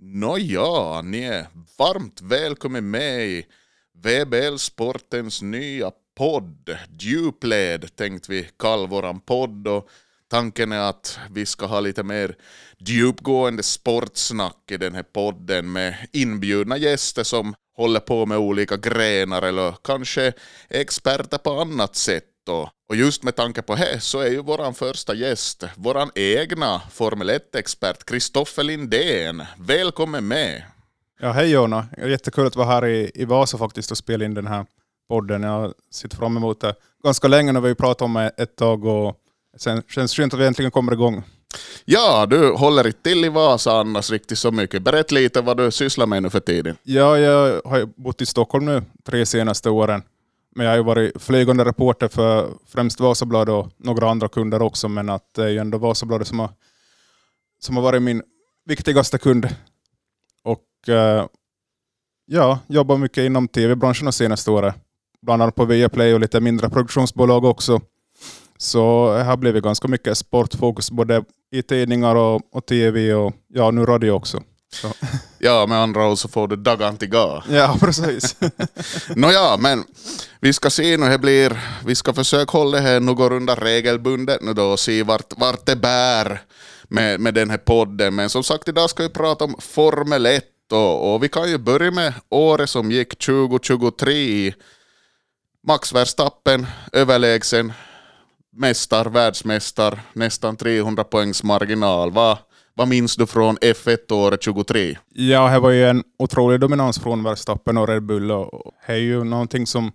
Nåja, ni är varmt välkommen med i VBL Sportens nya podd. Djupled tänkte vi kalla våran podd och tanken är att vi ska ha lite mer djupgående sportsnack i den här podden med inbjudna gäster som håller på med olika grenar eller kanske experter på annat sätt. Och, och just med tanke på det så är ju våran första gäst våran egna Formel 1-expert Kristoffer Lindén. Välkommen med! Ja, hej Jonna. Jättekul att vara här i, i Vasa faktiskt och spela in den här podden. Jag sitter fram emot det ganska länge nu. Vi pratat om det ett tag och sen känns det skönt att vi äntligen kommer igång. Ja, du håller inte till i Vasa annars riktigt så mycket. Berätta lite vad du sysslar med nu för tiden. Ja, jag har bott i Stockholm nu tre senaste åren. Men jag har ju varit flygande reporter för främst Vasabladet och några andra kunder också. Men att det är ju ändå Vasabladet som har, som har varit min viktigaste kund. Och eh, ja, jobbar mycket inom tv-branschen de senaste åren. Bland annat på Viaplay och lite mindre produktionsbolag också. Så det har blivit ganska mycket sportfokus både i tidningar och, och tv och ja, nu radio också. Så. Ja, med andra ord så får du dagen till ga. Ja, precis. Nåja, men vi ska se nu det blir, vi ska försöka hålla det här någorlunda regelbundet nu då och se vart, vart det bär med, med den här podden. Men som sagt, idag ska vi prata om Formel 1 och, och vi kan ju börja med året som gick 2023. Max Verstappen, överlägsen, mästar, världsmästar, nästan 300 poängs marginal. Vad, vad minns du från F1 året 23? Ja, det var ju en otrolig dominans från Verstappen och Red Bull. Och det är ju någonting som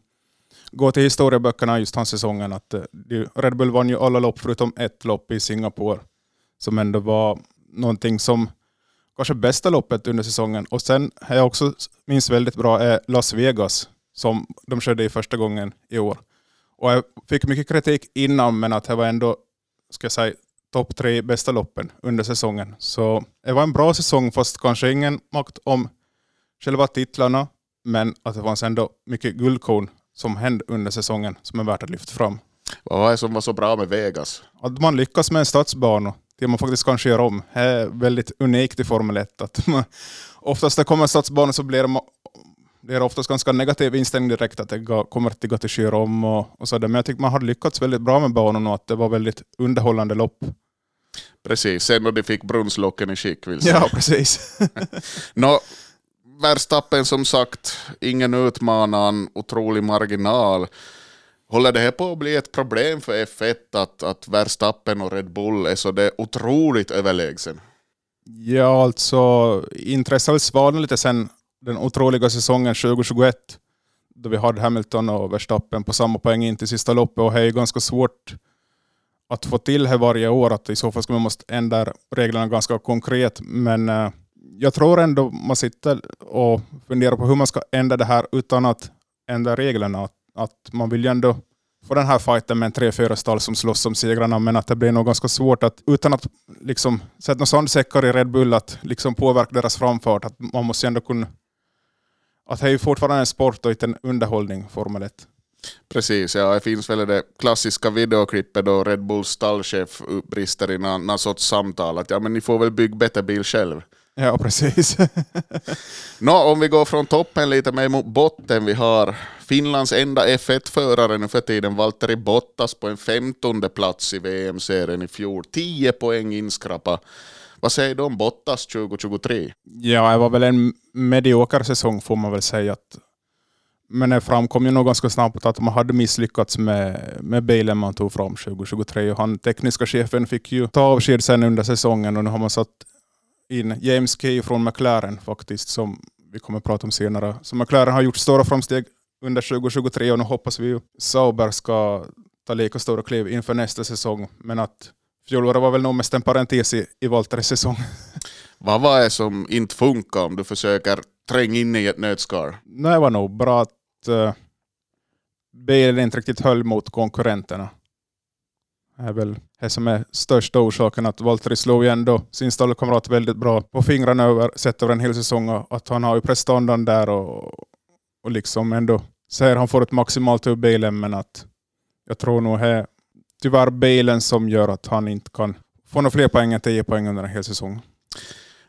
går till historieböckerna just den säsongen. Att eh, Red Bull vann ju alla lopp förutom ett lopp i Singapore. Som ändå var någonting som kanske bästa loppet under säsongen. Och sen har jag också minns väldigt bra är Las Vegas som de körde i första gången i år. Och jag fick mycket kritik innan men att det var ändå, ska jag säga, topp tre bästa loppen under säsongen. Så det var en bra säsong fast kanske ingen makt om själva titlarna. Men att det fanns ändå mycket guldkorn som hände under säsongen som är värt att lyfta fram. Vad var det som var så bra med Vegas? Att man lyckas med en stadsbana det man faktiskt kanske gör om det är väldigt unikt i Formel 1. Att man, oftast när det kommer en stadsbana så blir det, ma- det är oftast ganska negativ inställning direkt att det kommer att gå till köra om. Och, och så där. Men jag tycker man hade lyckats väldigt bra med banan och att det var väldigt underhållande lopp. Precis, sen när de fick brunnslocken i skick vill säga. Ja, precis. Nå, Verstappen som sagt, ingen utmanan, otrolig marginal. Håller det här på att bli ett problem för F1 att, att Verstappen och Red Bull är så det är otroligt överlägsen? Ja, alltså intresset svalnat lite sen den otroliga säsongen 2021 då vi hade Hamilton och Verstappen på samma poäng in till sista loppet och det är ganska svårt att få till det varje år. Att I så fall ska man måste ändra reglerna ganska konkret. Men eh, jag tror ändå man sitter och funderar på hur man ska ändra det här utan att ändra reglerna. Att, att man vill ju ändå få den här fighten med en tre fyra stall som slåss om segrarna men att det blir nog ganska svårt att utan att liksom, sätta några sandsäckar i Red Bull att liksom påverka deras framfart. Att man måste ändå kunna... Att det är ju fortfarande en sport och inte en underhållning, Formel 1. Precis, ja, det finns väl det klassiska videoklippet då Red Bulls stallchef brister i någon, någon sorts samtal att ja men ni får väl bygga bättre bil själv. Ja, precis. Nå, om vi går från toppen lite mer mot botten. Vi har Finlands enda F1-förare nu för tiden, Valtteri Bottas på en femtonde plats i VM-serien i fjol. 10 poäng inskrappa. Vad säger du om Bottas 2023? ja, det var väl en medioker säsong får man väl säga. Att, men det framkom ju nog ganska snabbt att man hade misslyckats med, med bilen man tog fram 2023. Och han, tekniska chefen fick ju ta avsked sen under säsongen och nu har man satt in James Key från McLaren faktiskt, som vi kommer att prata om senare. Så McLaren har gjort stora framsteg under 2023 och nu hoppas vi ju Sauber ska ta lika stora kliv inför nästa säsong. Men att fjolåret var väl nog mest en parentes i, i Valtteris säsong. Vad var det som inte funkar om du försöker tränga in i ett nötskal? Nej, det var nog bra att eh, uh, bilen inte riktigt höll mot konkurrenterna. Det är väl det som är största orsaken att Valtteri slog ju ändå sin stallkamrat väldigt bra på fingrarna över, sett över en hel säsong. och Att han har ju prestandan där och, och liksom ändå säger han får ett maximalt ur bilen men att jag tror nog det är tyvärr bilen som gör att han inte kan få några fler poäng än 10 poäng under en hel säsong.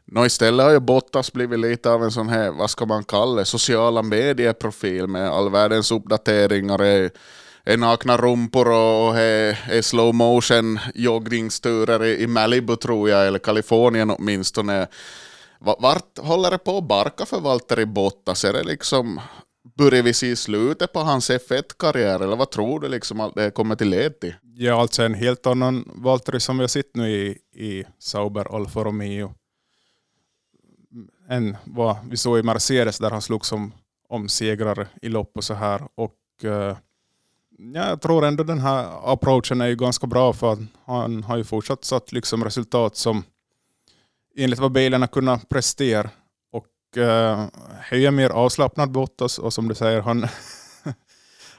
Nå istället har ju Bottas blivit lite av en sån här, vad ska man kalla det, sociala medieprofil med all världens uppdateringar, är, är nakna rumpor och, och är, är slow motion joggningsturer i, i Malibu tror jag, eller Kalifornien åtminstone. Vart håller det på att barka för Valtteri Bottas? Är det liksom, börjar vi se slutet på hans F1-karriär, eller vad tror du liksom att det kommer till led till? Ja, alltså en helt annan Valtteri som vi har sett nu i, i Sauber Alfa Romeo än vad vi såg i Mercedes där han slog som om segrar i lopp och så här. Och, uh, ja, jag tror ändå den här approachen är ju ganska bra för han har ju fortsatt satt liksom resultat som enligt vad bilarna kunnat prestera. Och eh, uh, är mer avslappnad Bottas alltså, och som du säger, han,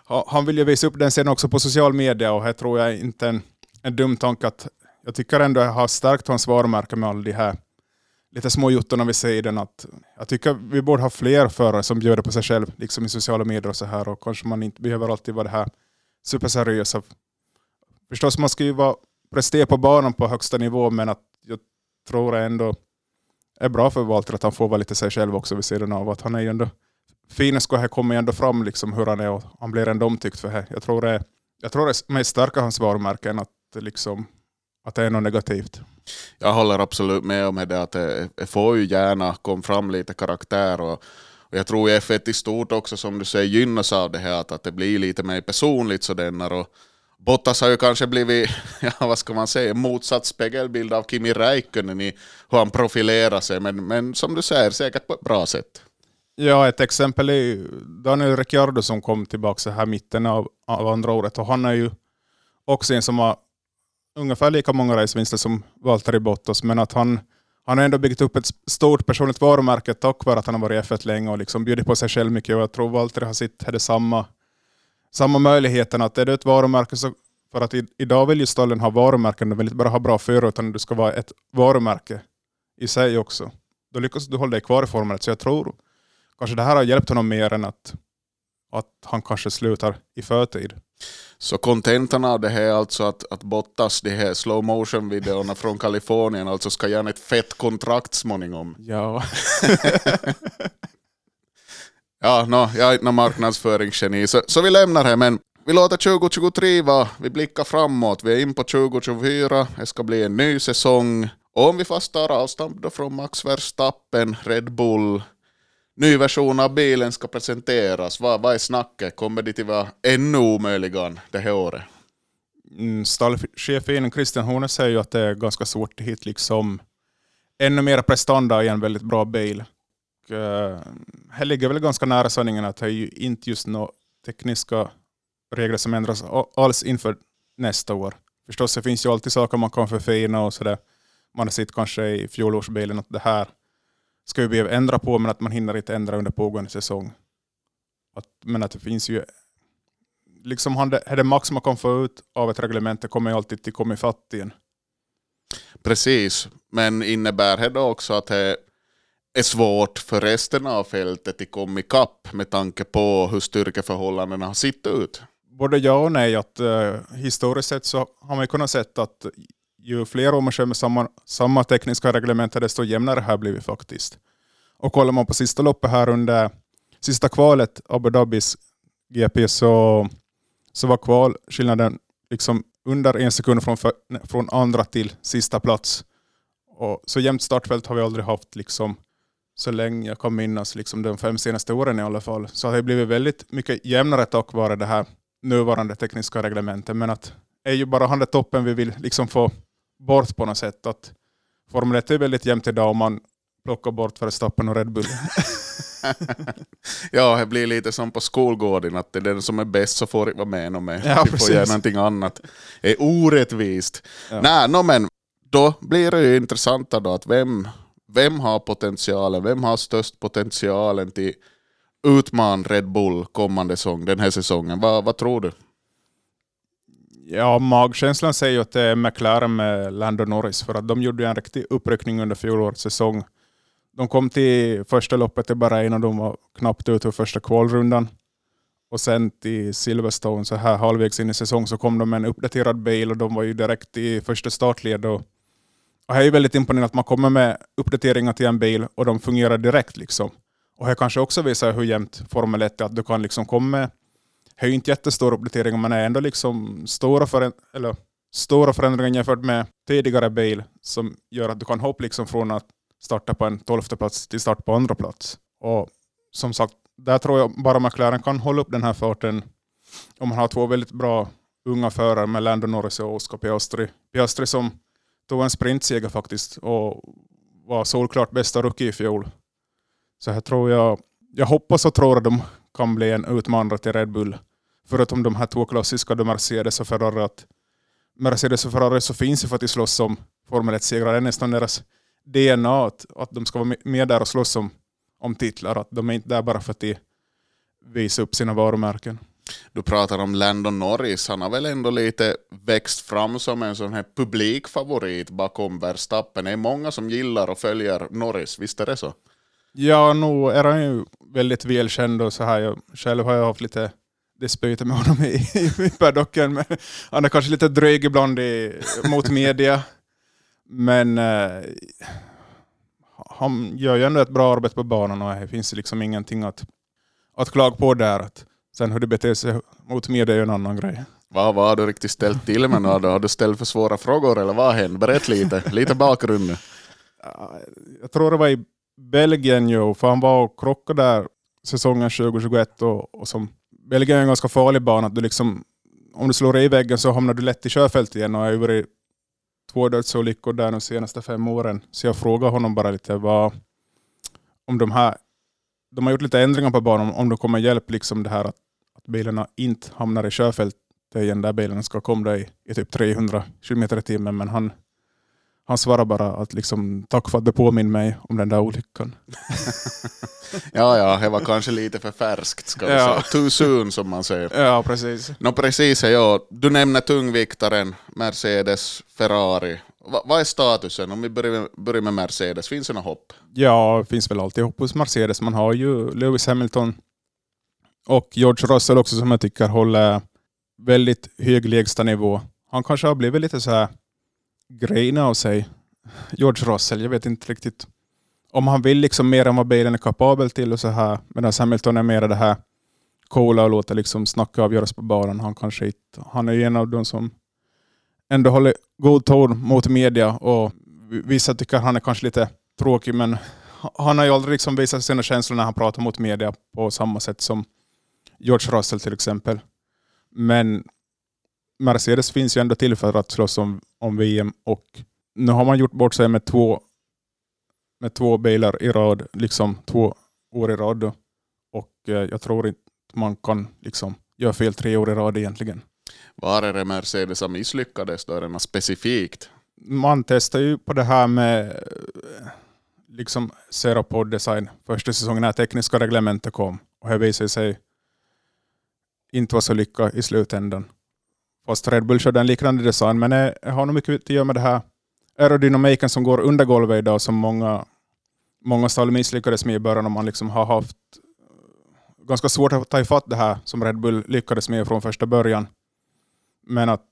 han vill ju visa upp den sen också på social media och här tror jag inte en, en dum tanke att jag tycker ändå att jag har stärkt hans varumärke med alla de här lite småjotton om vi säger den. Att jag tycker vi borde ha fler förare som bjuder på sig själv liksom i sociala medier och så här. Och kanske man inte behöver alltid vara det här superseriösa. Förstås, man ska ju vara, prestera på banan på högsta nivå, men att jag tror det ändå är bra för Walter att han får vara lite sig själv också vid sidan av. Att han är ju ändå, Finesko här kommer ju ändå fram liksom hur han är och han blir ändå omtyckt för det. Jag tror det, jag tror det är mest starka hans varumärken att, liksom, att det är något negativt. Jag håller absolut med om det, att det, får ju gärna komma fram lite karaktär. Och, och jag tror F1 i stort också, som du säger, gynnas av det här, att, att det blir lite mer personligt. Sådär, och Bottas har ju kanske blivit, ja, vad ska man säga, motsatt spegelbild av Kimi Räikkönen i hur han profilerar sig, men, men som du säger, säkert på ett bra sätt. Ja, ett exempel är Daniel Ricciardo som kom tillbaka så här mitten av, av andra året och han är ju också en som har ungefär lika många racevinster som Valtteri Bottas, men att han, han har ändå byggt upp ett stort personligt varumärke tack vare att han har varit i F1 länge och liksom bjudit på sig själv mycket. Och jag tror Valtteri har sitt hade samma, samma möjligheten att är du ett varumärke så för att i, idag vill ju stallen ha varumärken, de vill inte bara ha bra förare utan du ska vara ett varumärke i sig också. Då lyckas du hålla dig kvar i Formel 1, så jag tror kanske det här har hjälpt honom mer än att, att han kanske slutar i förtid. Så kontentan av det här är alltså att, att Bottas, de här slow motion videorna från Kalifornien, alltså ska göra ett fett kontrakt småningom. Ja. ja, no, jag är inte någon marknadsföringsgeni, så, så vi lämnar det. Men vi låter 2023 vara, vi blickar framåt, vi är in på 2024, det ska bli en ny säsong. Och om vi fast tar avstamp då från Max Verstappen, Red Bull, ny version av bilen ska presenteras. Vad, vad är snacket? Kommer det att vara ännu omöjligare det här året? Mm, stallchefen Christian Horner säger ju att det är ganska svårt att hitta liksom ännu mer prestanda i en väldigt bra bil. Och, uh, här ligger väl ganska nära sanningen att det är ju inte just några tekniska regler som ändras alls inför nästa år. Förstås det finns ju alltid saker man kan förfina och sådär. Man har sett kanske i fjolårsbilen att det här ska behöva ändra på men att man hinner inte ändra under pågående säsong. Att, men att det finns ju liksom han det, max man kan få ut av ett reglement det kommer ju alltid till komma ifatt igen. Precis, men innebär det då också att det är svårt för resten av fältet att komma ikapp med tanke på hur styrkeförhållandena har sett ut? Både ja och nej. Att, uh, historiskt sett så har man kunnat se att ju fler år man kör med samma, samma tekniska reglement, desto jämnare har blir vi faktiskt. Och kollar man på sista loppet här under sista kvalet, Abu Dhabis GP, så, så var kvalskillnaden liksom under en sekund från, för, från andra till sista plats. Och så jämnt startfält har vi aldrig haft liksom, så länge jag kan minnas, liksom de fem senaste åren i alla fall. Så det har blivit väldigt mycket jämnare tack vare det här nuvarande tekniska reglementet. Men att är ju bara han toppen vi vill liksom få bort på något sätt. Att Formel 1 är väldigt jämnt idag om man plockar bort Verstappen och Red Bull. ja, det blir lite som på skolgården, att det är den som är bäst så får vara med. med. Ja, Vi får göra någonting annat. Det är orättvist. Ja. Nej, no, men då blir det ju intressant då att vem, vem har potentialen, vem har störst potentialen till utman Red Bull kommande säsong, den här säsongen? Va, vad tror du? Ja, magkänslan säger att det är McLaren med Lando Norris, för att de gjorde en riktig uppryckning under fjolårets säsong. De kom till första loppet i Bahrain och de var knappt ute ur första kvalrundan. Och sen till Silverstone, så här halvvägs in i säsong, så kom de med en uppdaterad bil och de var ju direkt i första startled och, Och det är ju väldigt imponerande att man kommer med uppdateringar till en bil och de fungerar direkt. liksom. Och det kanske också visar hur jämnt Formel 1 är, att du kan liksom komma med, det är ju inte jättestora uppdateringar men är ändå liksom stora, föränd eller, stora förändringar jämfört med tidigare bil som gör att du kan hoppa liksom från att starta på en tolfte plats till start på andra plats. Och som sagt, där tror jag bara McLaren kan hålla upp den här farten om man har två väldigt bra unga förare med Lando Norris och Oscar Piastri. Piastri som tog en sprintseger faktiskt och var solklart bästa rookie i fjol. Så här tror jag, jag hoppas och tror att de kan bli en utmanare till Red Bull. Förutom de här två klassiska, de Mercedes och Ferrari, att Mercedes och Ferrari så finns ju för att de slåss om Formel 1-segrar. Det är nästan deras DNA att, att de ska vara med där och slåss om, om titlar. Att de är inte där bara för att de visar upp sina varumärken. Du pratar om Landon Norris, han har väl ändå lite växt fram som en sån här publikfavorit bakom Verstappen. Det är många som gillar och följer Norris, visst är det så? Ja, nu är han ju väldigt välkänd och så här. Jag, själv har jag haft lite dispyter med honom i, i paddocken. Han är kanske lite dryg ibland i, mot media. Men eh, han gör ju ändå ett bra arbete på banan och det finns liksom ingenting att, att klaga på där. Att, sen hur det beter sig mot media är ju en annan grej. Vad, vad har du riktigt ställt till med nu? Har du ställt för svåra frågor eller vad har hänt? Berätta lite, lite bakgrund. Jag tror det var i Belgien ju, för han var och krockade där säsongen 2021 och, och som Belgien är en ganska farlig bana. Att du liksom, om du slår dig i väggen så hamnar du lätt i körfält igen och jag har ju varit två dödsolyckor där de senaste fem åren. Så jag frågade honom bara lite vad, om de här, de har gjort lite ändringar på banan, om det kommer hjälp liksom det här att, att bilarna inte hamnar i körfält igen där bilarna ska komma i, i typ 300 km i timmen. Men han, han svarar bara att liksom, tack för att du påminner mig om den där olyckan. ja, ja, det var kanske lite för färskt. Ska vi Ja. säga. Too soon som man säger. Ja, precis. Nå precis, ja. Du nämner tungviktaren, Mercedes, Ferrari. Va, vad är statusen? Om vi börjar, börjar med Mercedes, finns det något hopp? Ja, det finns väl alltid hopp hos Mercedes. Man har ju Lewis Hamilton och George Russell också som jag tycker håller väldigt hög lägsta nivå. Han kanske har blivit lite så här grejen av sig. George Russell, jag vet inte riktigt om han vill liksom mer än vad bilen är kapabel till och så här. Medan Hamilton är mer det här coola och låter liksom snacka avgöras på banan. Han kanske inte, han är ju en av de som ändå håller god ton mot media och vissa tycker han är kanske lite tråkig men han har ju aldrig liksom visat sina känslor när han pratar mot media på samma sätt som George Russell till exempel. Men Mercedes finns ju ändå till för att slåss om, om VM och nu har man gjort bort sig med två, med två bilar i rad, liksom två år i rad. Då. Och eh, jag tror inte man kan liksom göra fel tre år i rad egentligen. Var är det Mercedes har misslyckades då? Är det specifikt? Man testar ju på det här med liksom Zero Pod Design första säsongen när tekniska reglementet kom. Och det visade sig inte vara så lyckat i slutändan. Fast Red Bull körde en liknande design, men det har nog mycket att göra med det här aerodynamiken som går under golvet idag som många, många stall misslyckades med i början. Och man liksom har haft eh, ganska svårt att ta ifatt det här som Red Bull lyckades med från första början. Men att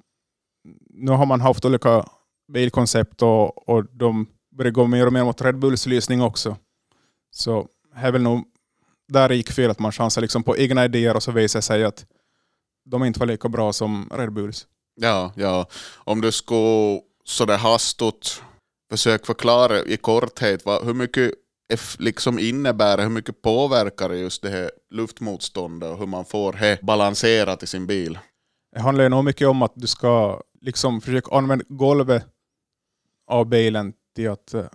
nu har man haft olika bilkoncept och, och de börjar gå mer och mer mot Red Bulls lysning också. Så det är väl nog där det gick fel, att man chansar liksom på egna idéer och så visar det sig att de inte var lika bra som Red Bulls. Ja, ja. Om du skulle sådär hastigt försöka förklara i korthet vad, hur mycket liksom innebär det, hur mycket påverkar det just det här luftmotståndet och hur man får det balanserat i sin bil? Det handlar ju nog mycket om att du ska liksom försöka använda golvet av bilen till att eh,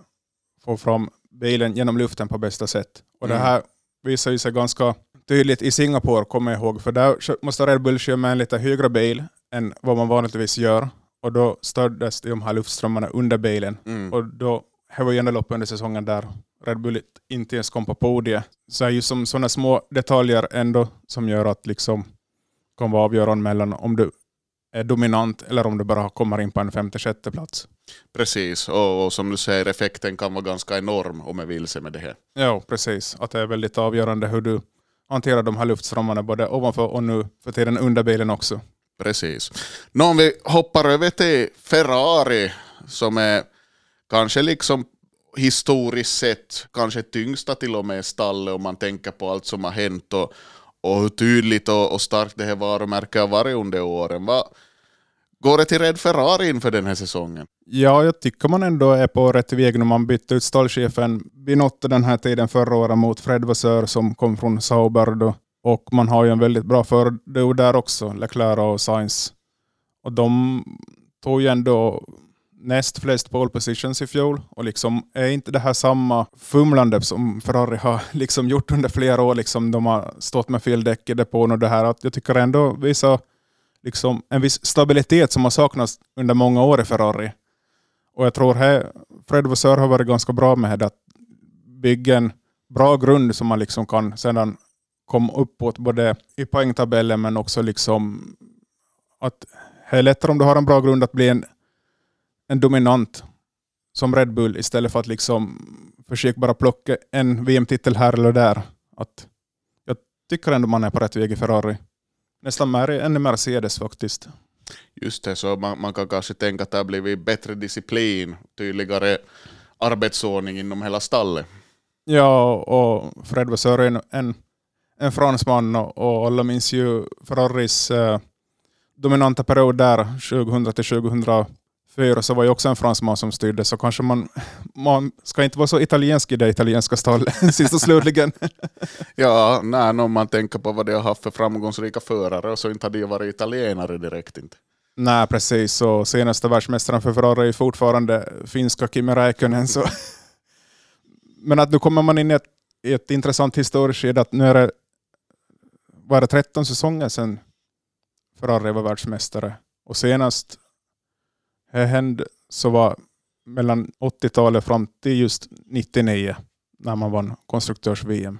få fram bilen genom luften på bästa sätt. Och det Mm. här visar ju sig ganska tydligt i Singapore, kommer jag ihåg. För där måste Red Bull köra med en lite högre bil än vad man vanligtvis gör. Och då stördes de här luftströmmarna under bilen. Mm. Och då, det var ju enda loppet under säsongen där Red Bull inte ens kom på podiet. Så det är ju som sådana små detaljer ändå som gör att liksom kan vara avgörande mellan om du är dominant eller om du bara kommer in på en femte, sjätte plats. Precis, och, och som du säger, effekten kan vara ganska enorm om jag vill se med det här. Ja, precis. Att det är väldigt avgörande hur du Hantera de här luftströmmarna både ovanför och nu för tiden under bilen också. Precis. Nå, om vi hoppar över till Ferrari som är kanske liksom historiskt sett kanske tyngsta till och med stallet om man tänker på allt som har hänt och, och hur tydligt och, och starkt det här varumärket har varit under åren. Va, går det till Red Ferrari inför den här säsongen? Ja, jag tycker man ändå är på rätt väg när man bytte ut stallchefen Binotto den här tiden förra året mot Fred Vasseur som kom från Sauber. Då. Och man har ju en väldigt bra fördel där också, Leclerc och Sainz. Och de tog ju ändå näst flest pole positions i fjol. Och liksom är inte det här samma fumlande som Ferrari har liksom gjort under flera år. Liksom de har stått med fel däck i depån och det här. Att jag tycker ändå vissa liksom en viss stabilitet som har saknats under många år i Ferrari. Och jag tror här Fred Vassör har varit ganska bra med att bygga en bra grund som man liksom kan sedan komma uppåt både i poängtabellen men också liksom att det är lättare om du har en bra grund att bli en, en dominant som Red Bull istället för att liksom försöka bara plocka en VM-titel här eller där. Att jag tycker ändå man är på rätt väg i Ferrari. Nästan mer än Mercedes faktiskt. Just det, så man, man kan kanske tänka att det har blivit bättre disciplin, tydligare arbetsordning inom hela stallet. Ja, och Fred var en, en, en fransman och, alla minns ju Ferraris eh, dominanta period där, 2000 till 2004, så var ju också en fransman som styrde, så kanske man, man ska inte vara så italiensk i det italienska stallet, sist och slutligen. ja, nej, om man tänker på vad de har haft för framgångsrika förare, så inte hade de varit italienare direkt inte. Nej, precis. Och senaste världsmästaren för Ferrari är fortfarande finska Kimi Räikkönen. Så. Men att nu kommer man in i ett, i ett intressant historiskt skede, att nu är det, var det 13 säsonger sedan Ferrari var världsmästare. Och senast hände så var mellan 80-talet fram till just 99 när man vann konstruktörs-VM.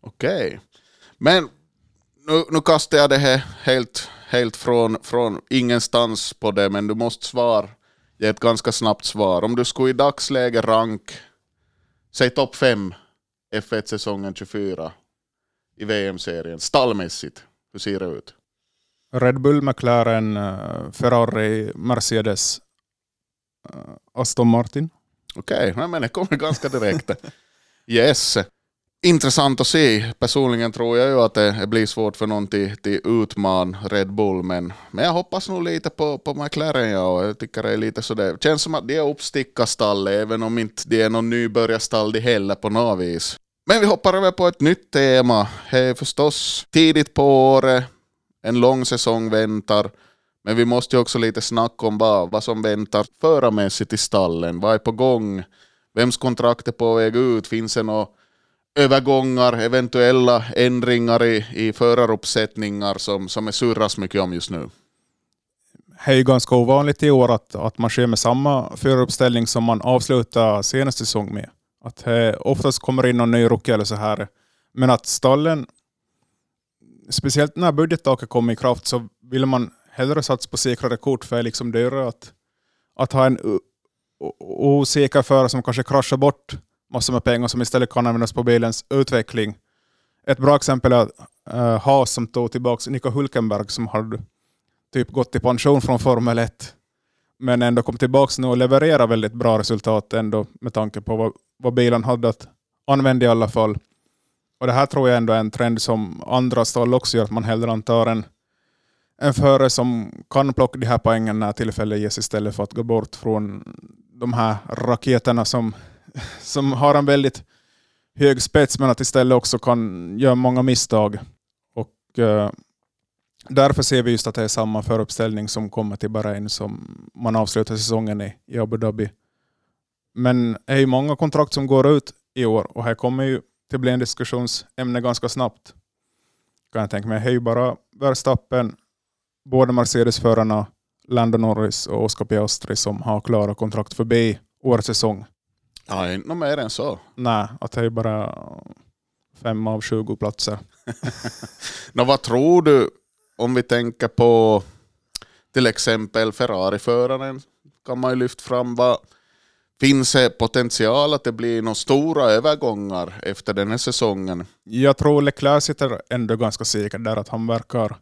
Okej. Okay. Men nu, nu kastar jag det här helt, helt från, från ingenstans på det, men du måste svara. Ge ett ganska snabbt svar. Om du skulle i dagsläge rank, säg topp 5 F1-säsongen 24 i VM-serien, stallmässigt, hur ser det ut? Red Bull, McLaren, eh, Ferrari, Mercedes, eh, Aston Martin. Okej, okay, men det kommer ganska direkt. yes. Intressant att se. Personligen tror jag ju att det blir svårt för någon till, till utman Red Bull, men, men jag hoppas nog lite på, på McLaren. Ja, och jag tycker det är lite så det känns som att de är uppstickarstall, även om inte det är någon nybörjarstall de heller på något vis. Men vi hoppar över på ett nytt tema. Det är förstås tidigt på året, en lång säsong väntar. Men vi måste ju också lite snacka om vad, vad som väntar förarmässigt i stallen. Vad är på gång? Vems kontrakt är på väg ut? Finns det några övergångar, eventuella ändringar i, i föraruppsättningar som, som är surras mycket om just nu? Det är ju ganska ovanligt i år att, att man kör med samma föraruppställning som man avslutar senaste säsong med. Att eh, oftast kommer in någon ny rookie eller så här. Men att stallen speciellt när budgettaket kommer i kraft så vill man hellre satsa på säkrare kort för det är liksom dyrare att, att ha en osäker förare som kanske kraschar bort massor med pengar som istället kan användas på bilens utveckling. Ett bra exempel är uh, Haas som tog tillbaka Nico Hulkenberg som hade typ gått i pension från Formel 1 men ändå kom tillbaka nu och levererade väldigt bra resultat ändå med tanke på vad, vad bilen hade att använda i alla fall. Och det här tror jag ändå är en trend som andra stall också gör, att man hellre antar en, en förare som kan plocka de här poängen när tillfälle ges istället för att gå bort från de här raketerna som, som har en väldigt hög spets men att istället också kan göra många misstag. Och eh, Därför ser vi just att det är samma föruppställning som kommer till Bahrain som man avslutar säsongen i, i Abu Dhabi. Men det är ju många kontrakt som går ut i år och här kommer ju det blir en diskussionsämne ganska snabbt. Kan jag tänka mig. Ju bara Verstappen, båda Mercedes-förarna, Lando Norris och Oscar Piastri som har klara kontrakt förbi årets säsong. Ja, inte mer än så. Nej, att det är bara fem av 20 platser. Nå, vad tror du om vi tänker på till exempel Ferrari-föraren kan man ju lyfta fram. Vad, Finns det potential att det blir några stora övergångar efter den här säsongen? Jag tror Leclerc sitter ändå ganska säkert där att han verkar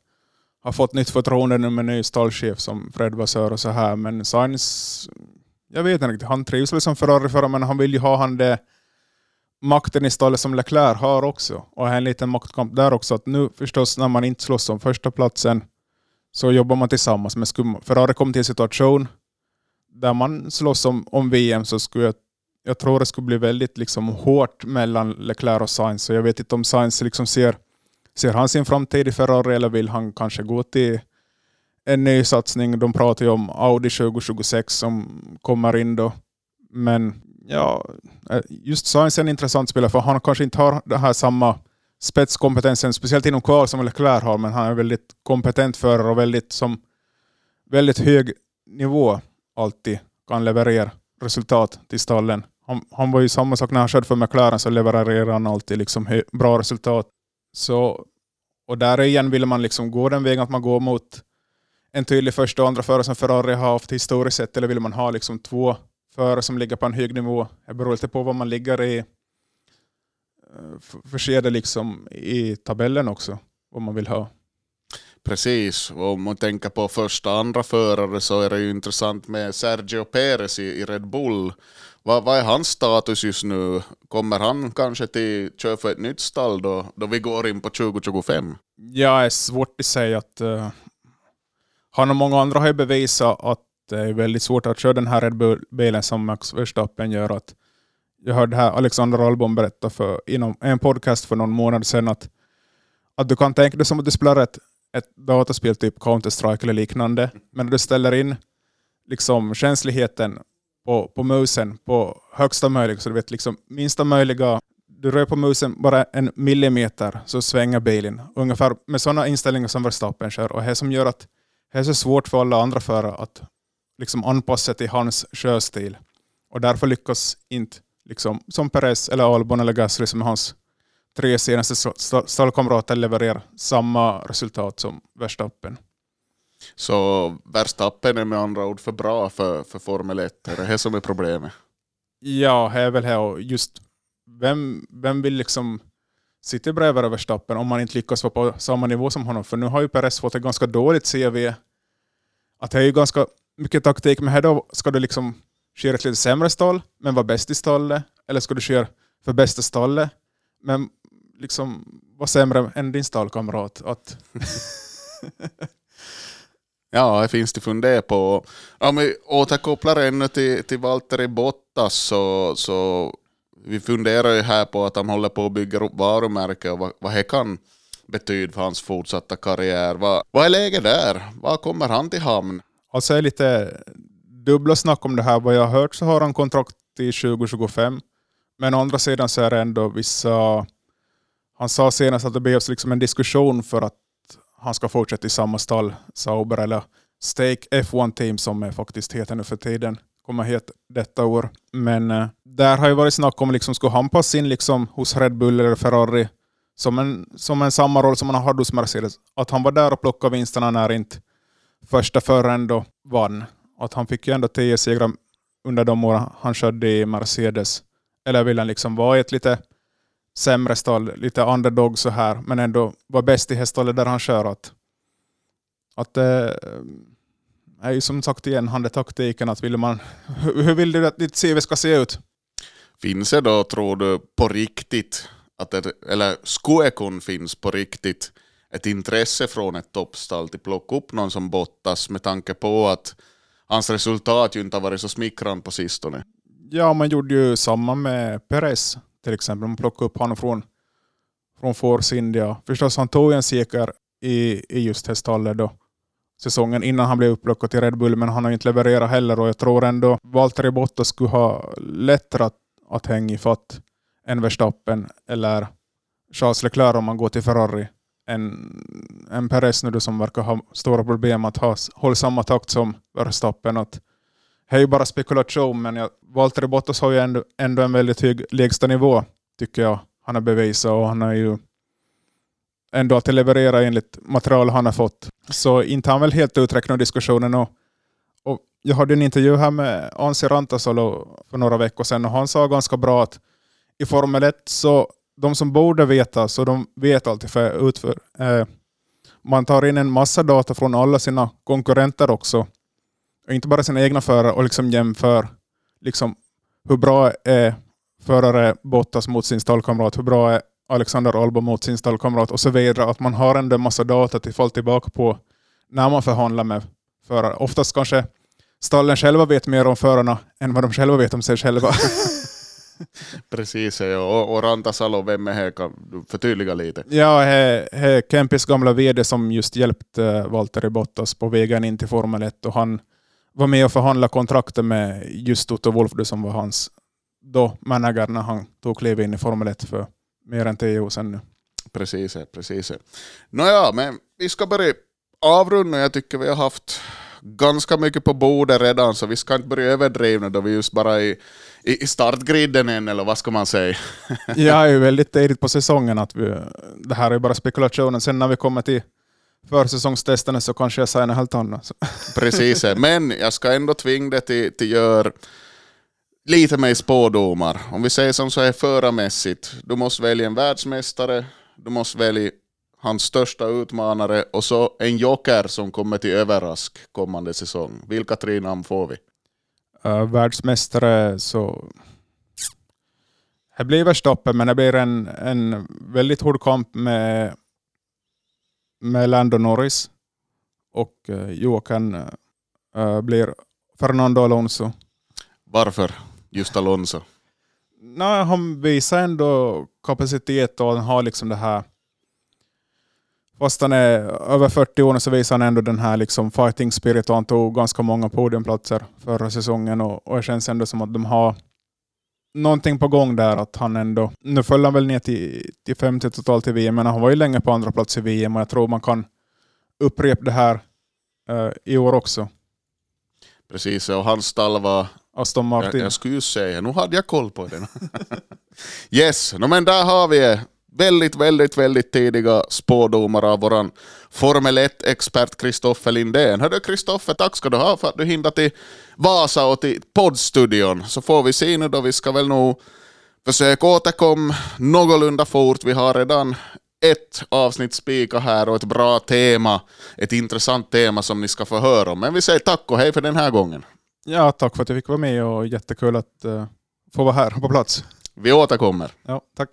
ha fått nytt förtroende nu med ny stallchef som Fred Vassör och så här. Men Sainz jag vet inte riktigt, han trivs väl som Ferrari-förare men han vill ju ha han det makten i stallet som Leclerc har också. Och en liten maktkamp där också. Att nu förstås när man inte slåss om första platsen så jobbar man tillsammans. Men Ferrari kom till en situation där man slåss om, om VM så skulle jag, jag tror det skulle bli väldigt liksom hårt mellan Leclerc och Sainz. Så jag vet inte om Sainz liksom ser, ser han sin framtid i Ferrari eller vill han kanske gå till en ny satsning. De pratar ju om Audi 2026 som kommer in då. Men ja, just Sainz är en intressant spelare för han kanske inte har den här samma spetskompetensen, speciellt inom kval som Leclerc har, men han är väldigt kompetent förare och väldigt, som, väldigt hög nivå alltid kan leverera resultat till stallen. Han, han var ju samma sak när han körde för McLaren så levererade han alltid liksom bra resultat. Så, och där igen vill man liksom gå den vägen att man går mot en tydlig första och andra förare som Ferrari har haft historiskt sett, eller vill man ha liksom två förare som ligger på en hög nivå? Det beror lite på vad man ligger i eh, för skede liksom i tabellen också, vad man vill ha. Precis, och om man tänker på första och andra förare så är det ju intressant med Sergio Perez i, i Red Bull. Vad, vad är hans status just nu? Kommer han kanske till köra för ett nytt stall då, då vi går in på 2025? Ja, det är svårt att säga att uh, han och många andra har ju bevisat att det är väldigt svårt att köra den här Red Bull-bilen som Max Verstappen gör. Att jag hörde här Alexander Albon berätta för, inom en podcast för någon månad sedan att, att du kan tänka dig som att du spelar ett, ett dataspel, typ Counter-Strike eller liknande, men när du ställer in liksom känsligheten på, på musen på högsta möjliga, så du vet liksom minsta möjliga du rör på musen bara en millimeter så svänger bilen. Ungefär med sådana inställningar som Verstappen kör. Och det som gör att det är så svårt för alla andra förare att liksom anpassa till hans körstil. Och därför lyckas inte, liksom, som Perez, eller Albon eller Gasly som är hans tre senaste stallkamrater leverera samma resultat som Verstappen. Så Verstappen är med andra ord för bra för, för Formel 1? Är det det som är problemet? Ja, det är väl det. Och just vem, vem vill liksom sitta bredvid Verstappen om man inte lyckas vara på samma nivå som honom? För nu har ju Perez fått ett ganska dåligt CV. Att det är ju ganska mycket taktik, men här då ska du liksom köra ett lite sämre stall, men vara bäst i stallet. Eller ska du köra för bästa stallet, men liksom vara sämre än din stallkamrat. Att ja, det finns det fundera på. Om vi återkopplar ännu till, till Valtteri Bottas så, så vi funderar ju här på att han håller på att bygga upp varumärke och vad, vad det kan betyda för hans fortsatta karriär. Vad, vad är läget där? Vad kommer han till hamn? Alltså är lite dubbla snack om det här. Vad jag har hört så har han kontrakt till 2025. Men å andra sidan så är det ändå vissa... Han sa senast att det behövs liksom en diskussion för att han ska fortsätta i samma stall, Sauber eller Stake F1 Team som är faktiskt heter nu för tiden. Kommer heta detta år. Men eh, där har ju varit snack om liksom, skulle han passa in liksom, hos Red Bull eller Ferrari som en, som en samma roll som han hade hos Mercedes. Att han var där och plockade vinsterna när inte första föraren då vann. Att han fick ju ändå tio segrar under de åren han körde i Mercedes. Eller vill han liksom vara i ett lite sämre stall, lite underdog så här, men ändå vara bäst i häststallet där han kör. Att, att eh, är ju som sagt igen taktiken att vill man, hur vill du att ditt CV ska se ut? Finns det då, tror du, på riktigt, att det, eller skulle finns på riktigt ett intresse från ett toppstall till plocka upp någon som Bottas med tanke på att hans resultat ju inte har varit så smickrande på sistone. Ja, man gjorde ju samma med Perez till exempel. Man plockade upp honom från, från Force India. Förstås, han tog en seger i, i just häststallet då säsongen innan han blev upplockad till Red Bull, men han har inte levererat heller och jag tror ändå Valtteri Bottas skulle ha lättare att, att hänga i fatt än Verstappen eller Charles Leclerc om man går till Ferrari en, en Perez nu som verkar ha stora problem att ha, hålla samma takt som Verstappen. Att, det är ju bara spekulation, men jag, Valtteri Bottas har ju ändå, ändå en väldigt hög lägsta nivå, tycker jag. Han har bevisat och han har ju ändå att leverera enligt material han har fått. Så inte han väl helt uträknat diskussionen. Och, och jag hade en intervju här med Ansi Rantasalo för några veckor sedan och han sa ganska bra att i Formel 1 så de som borde veta, så de vet alltid för utför. Eh, man tar in en massa data från alla sina konkurrenter också. Och inte bara sina egna förare och liksom jämför liksom, hur bra är förare Bottas mot sin stallkamrat, hur bra är Alexander Alba mot sin stallkamrat och så vidare. Att man har ändå en massa data att falla tillbaka på när man förhandlar med förare. Oftast kanske stallen själva vet mer om förarna än vad de själva vet om sig själva. Precis, ja. och, och Rantasalo, vem är det? Kan förtydliga lite? Ja, det är Kempis gamla VD som just hjälpte Valtteri Bottas på vägen in till Formel 1 och han var med och förhandlade kontraktet med just Otto Wolf som var hans då manager när han tog kliv in i Formel 1 för mer än tio år sedan nu. Precis, precis. Nåja, men vi ska börja avrunda. Jag tycker vi har haft ganska mycket på bordet redan, så vi ska inte börja överdriva då vi just bara i, i startgriden än, eller vad ska man säga? ja, det är ju väldigt tidigt på säsongen. att vi, Det här är bara spekulationen. Sen när vi kommer till försäsongstesterna så kanske jag säger något helt annat. Precis, men jag ska ändå tvinga dig till, till gör lite mer spådomar. Om vi säger som så här förarmässigt, du måste välja en världsmästare, du måste välja hans största utmanare och så en joker som kommer till överrask kommande säsong. Vilka tre namn får vi? Uh, världsmästare så... Det blir Verstappen, men det blir en, en väldigt hård kamp med, med Lando Norris. Och uh, Joakim uh, blir Fernando Alonso. Varför just Alonso? Nej, han visar ändå kapacitet och han har liksom det här Fast han är över 40 år så visar han ändå den här liksom fighting spirit och han tog ganska många podiumplatser förra säsongen och, och det känns ändå som att de har någonting på gång där. att han ändå, Nu föll han väl ner till, till 50 totalt i VM, men han var ju länge på andra plats i VM och jag tror man kan upprepa det här uh, i år också. Precis, och hans stall var Aston Martin. Jag, jag skulle ju säga, nu hade jag koll på den. yes, no, men där har vi väldigt, väldigt, väldigt tidiga spådomar av våran Formel 1-expert Kristoffer Lindén. Hördu Kristoffer, tack ska du ha för att du hindrade till Vasa och till poddstudion. Så får vi se nu då, vi ska väl nog försöka återkomma någorlunda fort. Vi har redan ett avsnitt spika här och ett bra tema, ett intressant tema som ni ska få höra om. Men vi säger tack och hej för den här gången. Ja, tack för att jag fick vara med och jättekul att uh, få vara här på plats. Vi återkommer. Ja, tack.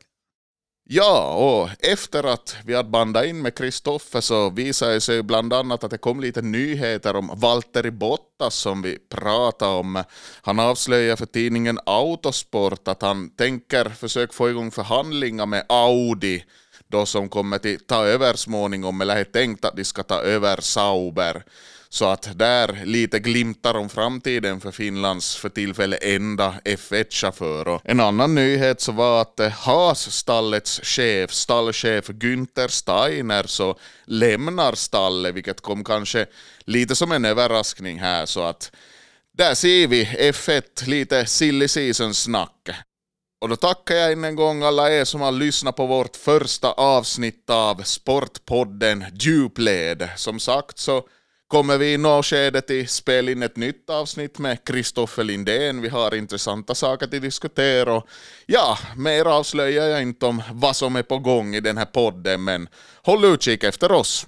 Ja, och efter att vi hade bandat in med Kristoffer så visade det sig bland annat att det kom lite nyheter om Valtteri Bottas som vi pratade om. Han avslöjade för tidningen Autosport att han tänker försöka få igång förhandlingar med Audi då som kommer att ta över småningom, eller är tänkt att de ska ta över Sauber. Så att där lite glimtar om framtiden för Finlands för tillfället enda F1-chaufför. En annan nyhet så var att eh, Haas-stallets chef, stallchef Günther Steiner, så lämnar stallet, vilket kom kanske lite som en överraskning här. Så att där ser vi F1, lite silly season-snack. Och då tackar jag än en gång alla er som har lyssnat på vårt första avsnitt av Sportpodden Djupled. Som sagt så kommer vi i något skede i spela in ett nytt avsnitt med Kristoffer Lindén. Vi har intressanta saker att diskutera och ja, mer avslöjar jag inte om vad som är på gång i den här podden men håll utkik efter oss.